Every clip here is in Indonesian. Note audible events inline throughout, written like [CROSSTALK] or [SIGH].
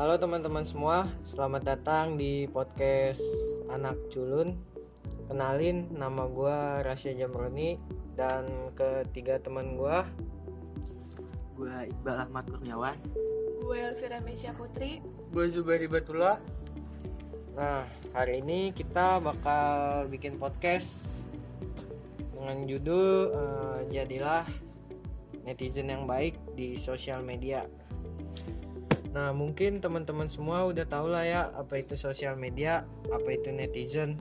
Halo teman-teman semua, selamat datang di podcast Anak Culun. Kenalin, nama gue Rasya Jamroni dan ketiga teman gue. Gue Iqbal Ahmad Kurniawan. Gue Elvira Mesya Putri. Gue Zubairi Batullah. Nah, hari ini kita bakal bikin podcast dengan judul eh, Jadilah Netizen yang Baik di Sosial Media. Nah, mungkin teman-teman semua udah tahu lah ya apa itu sosial media, apa itu netizen.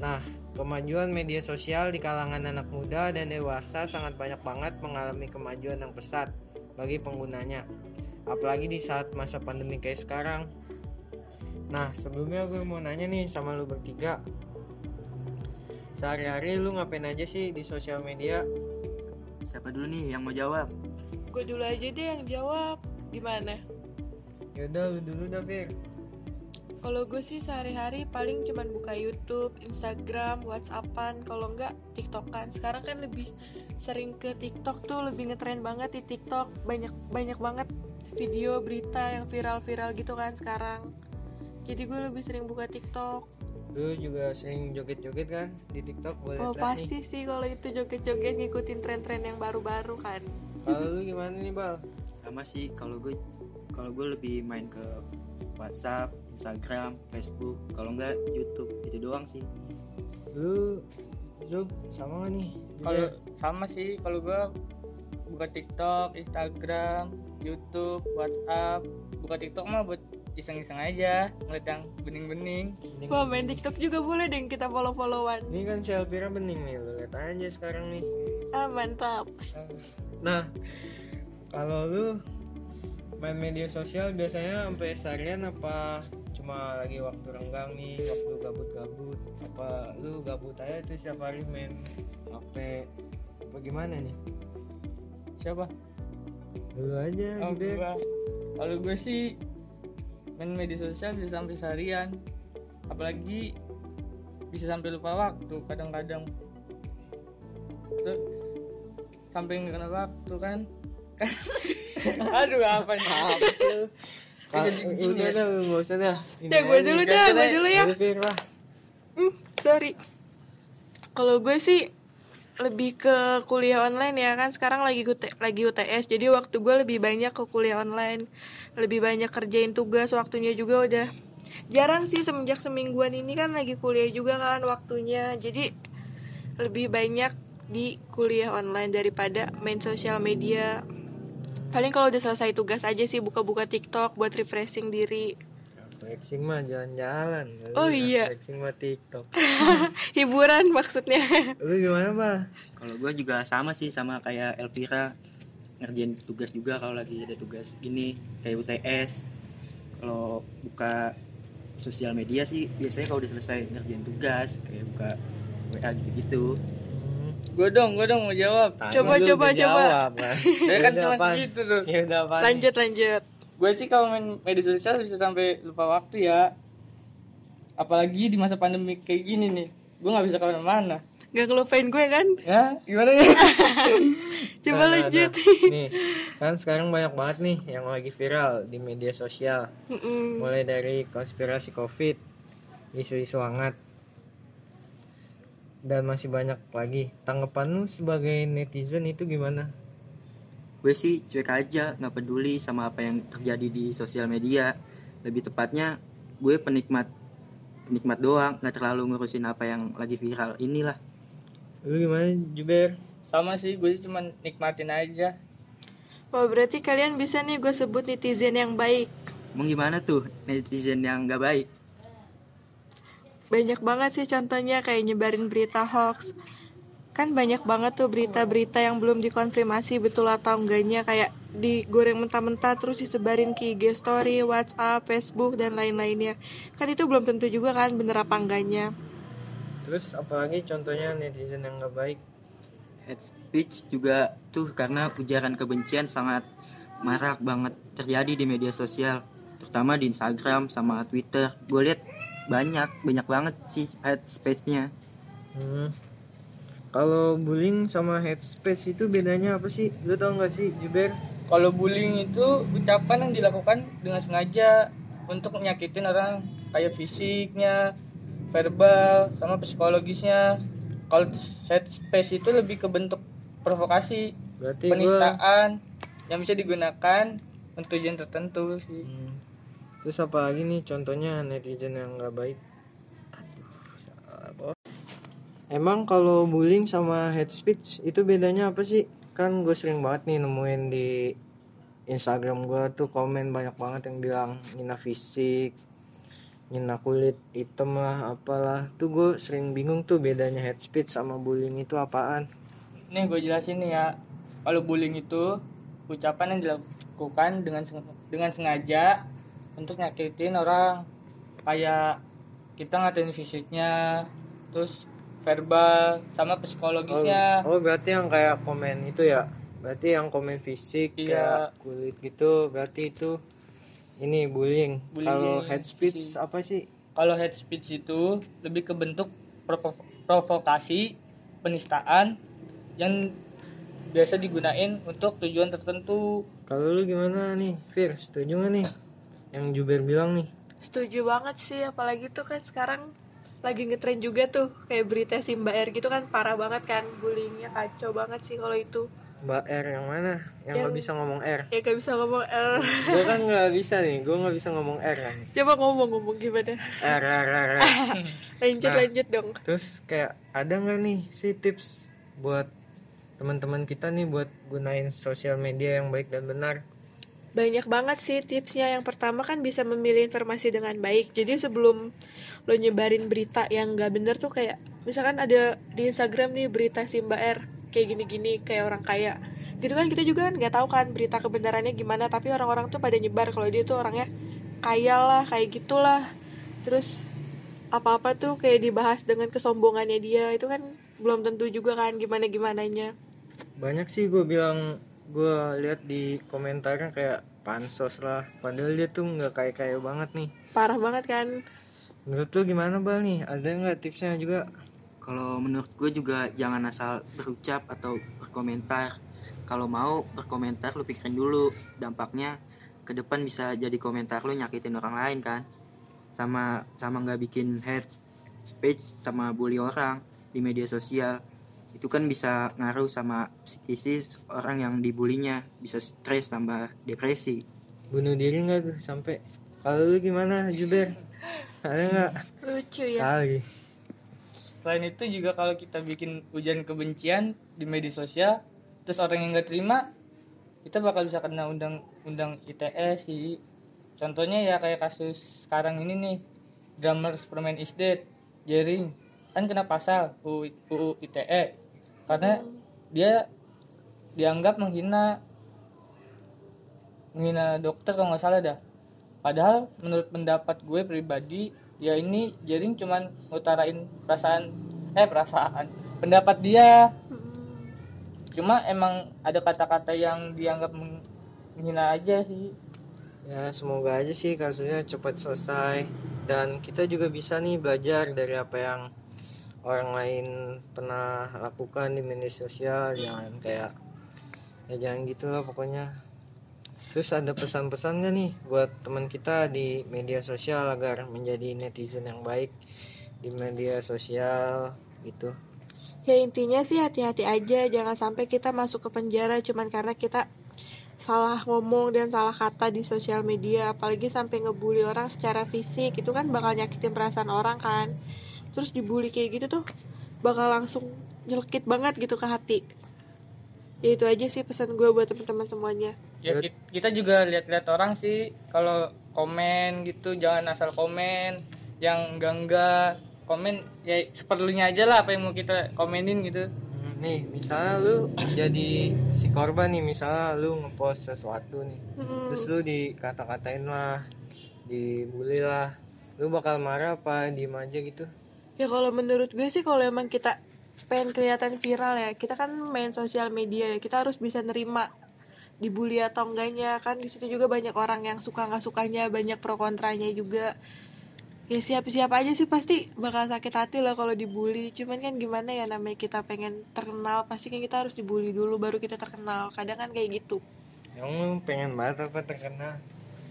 Nah, kemajuan media sosial di kalangan anak muda dan dewasa sangat banyak banget mengalami kemajuan yang pesat bagi penggunanya. Apalagi di saat masa pandemi kayak sekarang. Nah, sebelumnya gue mau nanya nih sama lu bertiga. Sehari-hari lu ngapain aja sih di sosial media? Siapa dulu nih yang mau jawab? Gue dulu aja deh yang jawab. Gimana? Yaudah lu dulu dah Fir Kalau gue sih sehari-hari paling cuman buka YouTube, Instagram, Whatsappan, kalau enggak TikTokan. Sekarang kan lebih sering ke TikTok tuh lebih ngetren banget di TikTok. Banyak banyak banget video berita yang viral-viral gitu kan sekarang. Jadi gue lebih sering buka TikTok. Lu juga sering joget-joget kan di TikTok boleh Oh pasti nih sih kalau itu joget-joget ngikutin tren-tren yang baru-baru kan. Kalau lu gimana nih Bal? Sama sih kalau gue kalau gue lebih main ke WhatsApp, Instagram, Facebook, kalau enggak YouTube itu doang sih. Lu Zub sama gak nih? Kalau sama sih, kalau gue buka TikTok, Instagram, YouTube, WhatsApp. Buka TikTok mah buat iseng-iseng aja, ngeliat yang bening-bening. Bening. Wah main TikTok juga boleh deh kita follow-followan. Ini kan si Elvira bening nih, lu lihat aja sekarang nih. Ah mantap. Nah, kalau lu main media sosial biasanya sampai seharian apa cuma lagi waktu renggang nih, waktu gabut-gabut? Apa lu gabut aja tuh setiap hari main HP? Apa gimana nih? Siapa? Dulu aja, Oh. Kalau gue sih main media sosial bisa sampai seharian. Apalagi bisa sampai lupa waktu kadang-kadang. Nggak kena waktu kan? [LAUGHS] Aduh apa nih? Ah, Jadi gini udah ya. dah, lu nggak usah dah. Ya gue dulu dah, gue dulu ya. Hmm, sorry. Kalau gue sih lebih ke kuliah online ya kan sekarang lagi UT lagi UTS jadi waktu gue lebih banyak ke kuliah online lebih banyak kerjain tugas waktunya juga udah jarang sih semenjak semingguan ini kan lagi kuliah juga kan waktunya jadi lebih banyak di kuliah online daripada main sosial media paling kalau udah selesai tugas aja sih buka-buka TikTok buat refreshing diri Flexing mah jalan-jalan. Oh, iya. Flexing mah TikTok. [LAUGHS] hiburan maksudnya Lu gimana, Pak? Kalau gue juga sama sih sama kayak Elvira ngerjain tugas juga kalau lagi ada tugas gini kayak UTS. Kalau buka sosial media sih biasanya kalau udah selesai ngerjain tugas kayak buka WA gitu-gitu. Gue dong, gue dong mau jawab. Tadi Coba, coba, coba. jawab, [LAUGHS] kan? Ya kan cuma segitu tuh. Ya udah apa? lanjut lanjut Gue sih kalau main media sosial bisa sampai lupa waktu ya. Apalagi di masa pandemi kayak gini nih. Gue nggak bisa ke mana-mana. Gak ngelupain gue kan Ya, gimana ya? [LAUGHS] Coba lanjut Nih, kan sekarang banyak banget nih yang lagi viral di media sosial. Mm-mm. Mulai dari konspirasi Covid, isu-isu hangat, dan masih banyak lagi. Tanggapan lu sebagai netizen itu gimana? Gue sih cuek aja nggak peduli sama apa yang terjadi di sosial media. Lebih tepatnya gue penikmat penikmat doang nggak terlalu ngurusin apa yang lagi viral inilah. Lu gimana, Juber? Sama sih, gue cuma nikmatin aja. Wah berarti kalian bisa nih gue sebut netizen yang baik Emang gimana tuh netizen yang nggak baik? Banyak banget sih contohnya kayak nyebarin berita hoax Kan banyak banget tuh berita-berita yang belum dikonfirmasi betul atau enggaknya Kayak digoreng mentah-mentah terus disebarin ke IG story, Whatsapp, Facebook, dan lain-lainnya Kan itu belum tentu juga kan bener apa enggaknya Terus apalagi contohnya netizen yang gak baik? Hate speech juga tuh karena ujaran kebencian sangat marak banget terjadi di media sosial, terutama di Instagram sama Twitter. Gue lihat banyak banyak banget sih hate speech-nya. Hmm. Kalau bullying sama hate speech itu bedanya apa sih? Lu tau gak sih, Juber? Kalau bullying itu ucapan yang dilakukan dengan sengaja untuk nyakitin orang kayak fisiknya verbal sama psikologisnya kalau head space itu lebih ke bentuk provokasi berarti gua penistaan yang bisa digunakan untuk tujuan tertentu sih Hmm. Terus apa lagi nih contohnya netizen yang nggak baik? Aduh, emang kalau bullying sama hate speech itu bedanya apa sih? Kan gue sering banget nih nemuin di Instagram gue tuh komen banyak banget yang bilang ngina fisik ngina kulit hitam lah apalah. Tuh gue sering bingung tuh bedanya hate speech sama bullying itu apaan. Nih gue jelasin nih ya. Kalau bullying itu ucapan yang dilakukan dengan dengan sengaja untuk nyakitin orang kayak kita ngatain fisiknya terus verbal sama psikologisnya Oh, oh berarti yang kayak komen itu ya? Berarti yang komen fisik Iya. kayak kulit gitu, berarti itu ini bullying. Bullying, Kalau hate speech sih. apa sih? kalau hate speech itu lebih ke bentuk provo- provokasi penistaan yang biasa digunain untuk tujuan tertentu Kalau lu gimana nih, Fir? Setuju gak nih? Yang Juber bilang nih. Setuju banget sih, apalagi tuh kan sekarang lagi ngetren juga tuh kayak berita Simba Air gitu kan parah banget kan bullyingnya kacau banget sih kalau itu Mbak R yang mana? Yang Yang- bisa ngomong R. ya gak bisa ngomong R gue kan nggak bisa nih, gue nggak bisa ngomong R kan. coba ngomong-ngomong gimana R, R, R, R. [LAUGHS] lanjut Nah. lanjut dong Terus kayak ada nggak nih sih tips buat teman-teman kita nih buat gunain sosial media yang baik dan benar? Banyak banget sih tipsnya. Yang pertama kan bisa memilih informasi dengan baik. Jadi sebelum lo nyebarin berita yang gak bener tuh kayak misalkan ada di Instagram nih berita Simba Air kayak gini-gini kayak orang kaya. Gitu kan kita juga kan nggak tahu kan berita kebenarannya gimana tapi orang-orang tuh pada nyebar kalau dia tuh orangnya kaya lah kayak gitulah. Terus apa-apa tuh kayak dibahas dengan kesombongannya dia itu kan belum tentu juga kan gimana gimananya banyak sih gue bilang gue lihat di komentarnya kayak pansos lah padahal dia tuh nggak kayak kaya banget nih parah banget kan menurut lu gimana bal nih ada nggak tipsnya juga Kalau menurut gue juga jangan asal berucap atau berkomentar. Kalau mau berkomentar lu pikirin dulu dampaknya ke depan bisa jadi komentar lu nyakitin orang lain kan. Sama sama nggak bikin hate speech sama bully orang di media sosial. Itu kan bisa ngaruh sama psikis orang yang dibulinya, bisa stres tambah depresi. bunuh diri nggak tuh sampai. Kalau lu gimana Juber? Ada nggak? Lucu ya. Kali Selain itu juga kalau kita bikin ujian kebencian di media sosial, terus orang yang nggak terima, kita bakal bisa kena undang-undang ITE sih. Contohnya ya kayak kasus sekarang ini nih, drummer Superman is Dead, Jerry, kan kena pasal UU, UU ITE karena dia dianggap menghina menghina dokter kalau nggak salah dah. Padahal menurut pendapat gue pribadi ya ini Jering cuman ngutarain perasaan eh perasaan pendapat dia. Cuma emang ada kata-kata yang dianggap meng- menghina aja sih. Ya semoga aja sih kasusnya cepat selesai. Dan kita juga bisa nih belajar dari apa yang orang lain pernah lakukan di media sosial jangan kayak ya jangan gitulah pokoknya. Terus ada pesan-pesan gak nih buat teman kita di media sosial agar menjadi netizen yang baik di media sosial gitu? Ya intinya sih hati-hati aja. Jangan sampai kita masuk ke penjara cuman karena kita salah ngomong dan salah kata di sosial media. Apalagi sampai ngebully orang secara fisik itu kan bakal nyakitin perasaan orang kan terus dibully kayak gitu tuh bakal langsung nyelekit banget gitu ke hati. Ya itu aja sih pesan gue buat teman-teman semuanya. Ya kita juga lihat-lihat orang sih kalau komen gitu jangan asal komen yang enggak enggak komen ya seperlunya aja lah apa yang mau kita komenin gitu. Hmm, nih misalnya lu jadi si korban nih misalnya lu ngepost sesuatu nih Mm-mm. terus lu dikata-katain lah dibully lah lu bakal marah apa diem aja gitu Ya kalau menurut gue sih kalau emang kita pengen kelihatan viral ya, kita kan main sosial media ya, kita harus bisa nerima dibully atau enggaknya kan di situ juga banyak orang yang suka nggak sukanya, banyak pro kontranya juga. Ya siap-siap aja sih pasti bakal sakit hati lah kalau dibully. Cuman kan gimana ya namanya kita pengen terkenal, pasti kan kita harus dibully dulu baru kita terkenal. Kadang kan kayak gitu. yang pengen banget apa terkenal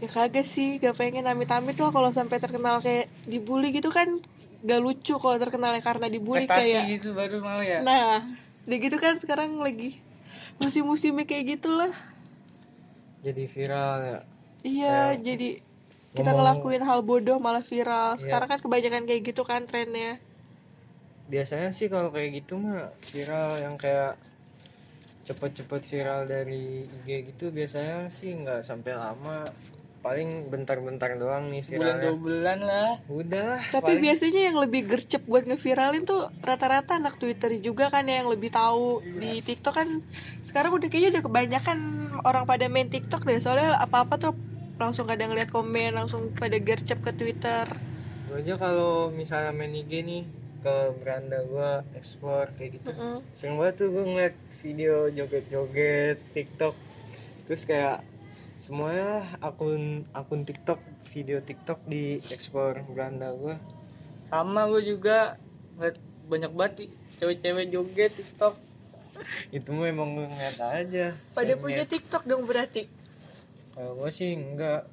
ya kagak sih gak pengen amit-amit lah kalau sampai terkenal kayak dibully gitu kan gak lucu kalau terkenalnya karena dibully prestasi kayak gitu baru mau ya? Nah udah gitu kan sekarang lagi musim-musimnya kayak gitulah. Jadi viral ya? Iya Kayak jadi kita ngomong- ngelakuin hal bodoh malah viral. Iya. sekarang kan kebanyakan kayak gitu kan trennya. Biasanya sih kalau kayak gitu mah viral yang kayak cepet-cepet viral dari IG gitu biasanya sih nggak sampai lama paling bentar-bentar doang nih bulan viralnya. dua bulan lah. Udah lah tapi paling- biasanya yang lebih gercep buat ngeviralin tuh rata-rata anak Twitter juga kan ya, yang lebih tahu. Di TikTok kan sekarang udah kayaknya udah kebanyakan orang pada main TikTok deh. Soalnya apa-apa tuh langsung kadang ngeliat komen langsung pada gercep ke Twitter. Gua aja kalau misalnya main IG nih ke beranda gua explore kayak gitu. Mm-mm. sering banget tuh gue ngeliat video joget-joget TikTok. Terus kayak semuanya lah akun akun TikTok video TikTok di explore beranda gua. Sama gue juga ngeliat banyak banget cewek-cewek joget tiktok. [LAUGHS] Itu mah emang gue ngeliat aja pada punya ngeliat. TikTok dong berarti? Kalau gue sih enggak.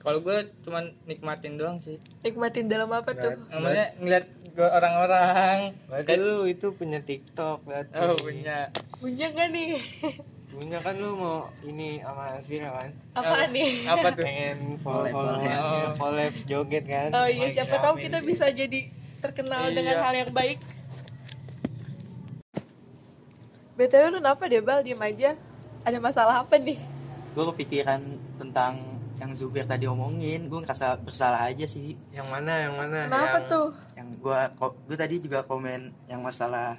Kalau gue cuman nikmatin doang sih. Nikmatin dalam apa tuh? Namanya ngeliat orang-orang. Berarti lu itu punya TikTok berarti. oh punya. Punya nggak nih [LAUGHS] Punya kan lu mau ini sama Elvira kan? apaan nih apa tuh Pengen follow Collab, follow collab. collabs joget kan? oh iya Lagi siapa tahu kita nih. bisa jadi terkenal Iya. dengan hal yang baik btw lu kenapa deh bal diem aja ada masalah apa nih gue kepikiran tentang yang Zubir tadi omongin gue ngerasa bersalah aja sih Yang mana? Yang mana? kenapa yang... tuh yang gue gue tadi juga komen yang masalah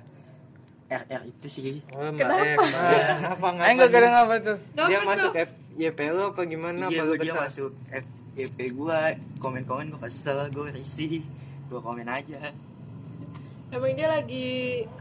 RR itu sih Oh, Kenapa? Em. Nah, apa Ayo ngapa? gak kadang apa tuh Dia masuk? FYP lu apa gimana? iya apa dia masuk FYP gue komen-komen gue kesel gue risih gue komen aja Emang dia lagi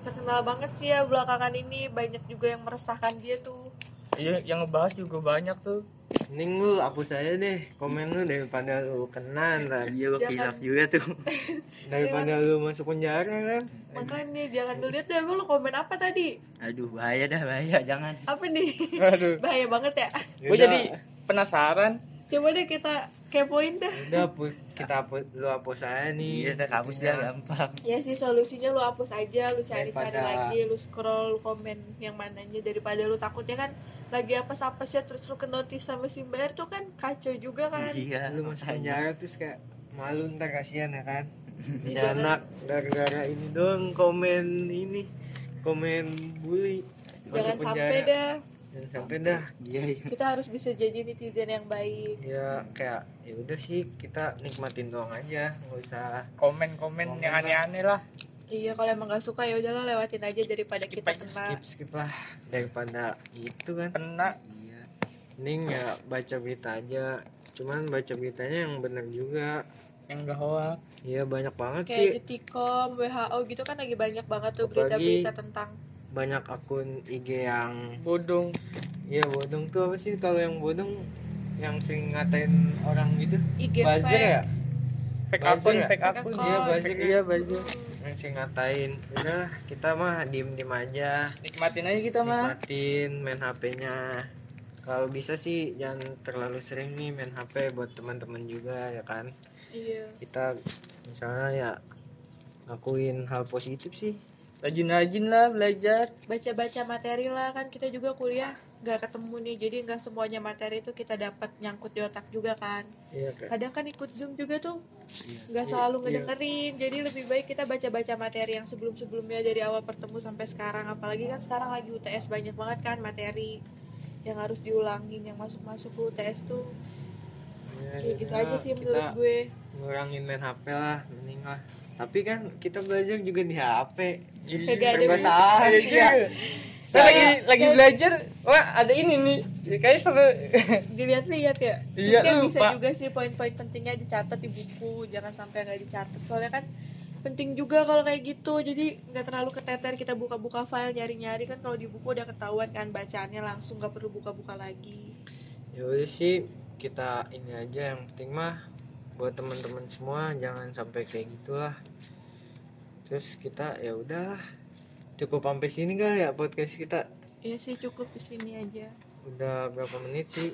terkenal banget sih ya belakangan ini banyak juga yang meresahkan dia tuh. iya yang ngebahas juga banyak tuh Mending lu hapus aja deh komen lu daripada lu kena iya gue Jangan. kilaf juga tuh [LAUGHS] Daripada lu masuk penjara kan? Makanya jangan lu lihat deh lu komen apa tadi? aduh bahaya dah bahaya jangan Apa nih? aduh Bahaya banget ya. gue jadi penasaran Coba deh kita kepoin dah. Udah hapus, kita hapus, lu hapus aja nih. iya udah hapus dah gampang Ya sih solusinya lu hapus aja, lu cari-cari Daripada- lagi, lu scroll lu komen yang mananya daripada lu takutnya kan lagi apa apa sih terus lu ke notice sama si Bayar tuh kan kacau juga kan. iya lu masuk makanya. penjara terus kayak malu ntar kasihan ya kan [LAUGHS] Iya, punya anak gara-gara ini dong komen ini komen bully Jangan masuk sampai penjara dah. jangan sampai dah iya iya Kita harus bisa jadi netizen yang baik. ya kayak ya udah sih kita nikmatin doang aja nggak usah komen-komen Komen yang lah. aneh-aneh lah Iya kalau emang gak suka ya udahlah lewatin aja daripada Skip kita aja, kena. skip skip lah. Daripada itu kan? Kena. Iya. Mending ya baca berita aja. Cuman baca beritanya yang benar juga. Yang gak hoax Iya banyak banget sih. Kayak Detikom, WHO gitu kan lagi banyak banget tuh berita-berita tentang banyak akun IG yang bodong. Iya bodong tuh apa sih? Kalau yang bodong yang sering ngatain orang gitu? IG buzzer fake. ya? Fake Buzzer akun ya? fake akun. Iya buzzer iya buzzer yang sering ngatain udah kita mah diem diem aja. Nikmatin aja kita mah. Nikmatin main HP-nya kalau bisa sih jangan terlalu sering nih main HP buat teman-teman juga ya kan? Iya. kita misalnya ya ngakuin hal positif sih. Rajin-rajin lah belajar. Baca-baca materi lah kan kita juga kuliah nggak ketemu nih jadi nggak semuanya materi itu kita dapat nyangkut di otak juga kan. Iya kan kadang kan ikut zoom juga tuh nggak Iya, selalu iya. ngedengerin jadi lebih baik kita baca-baca materi yang sebelum-sebelumnya dari awal bertemu sampai sekarang. Apalagi kan sekarang lagi UTS banyak banget kan materi yang harus diulangin yang masuk-masuk ke UTS tuh. Ya, kayak gitu aja sih menurut gue. ngurangin main HP lah mending lah. Tapi kan kita belajar juga di HP ada Serba salah Iya ya. [LAUGHS] Saya lagi lagi belajar wah ada ini nih. Kayak seru. [LAUGHS] Dilihat-lihat ya. Iya, Mungkin bisa juga sih poin-poin pentingnya dicatat di buku jangan sampai nggak dicatat. Soalnya kan penting juga kalau kayak gitu. Jadi nggak terlalu keteter kita buka-buka file nyari-nyari. Kan kalau di buku udah ketahuan kan bacaannya langsung nggak perlu buka-buka lagi. Ya udah sih kita ini aja yang penting mah. Buat teman-teman semua jangan sampai kayak gitulah. Terus kita ya udah cukup sampai sini kali ya podcast kita Iya sih cukup di sini aja udah berapa menit sih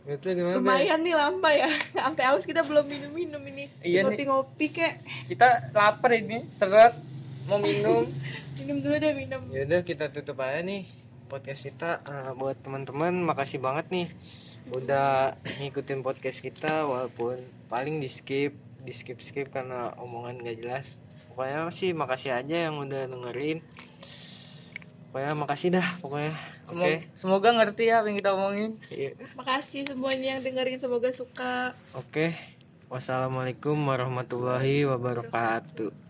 Itu gimana? Lumayan nih lama ya. [LAUGHS] Sampai haus kita belum minum-minum ini. Iya. Ngopi-ngopi kek. kita lapar ini seret mau minum [LAUGHS] Minum dulu deh minum. Yaudah kita tutup aja nih podcast kita Eh, buat teman-teman makasih banget nih udah ngikutin podcast kita walaupun paling di skip di skip skip karena omongan gak jelas pokoknya sih makasih aja yang udah dengerin pokoknya makasih dah pokoknya. Oke. Semoga, semoga ngerti ya apa yang kita omongin. Iya. Makasih semuanya yang dengerin semoga suka. oke. Wassalamualaikum warahmatullahi wabarakatuh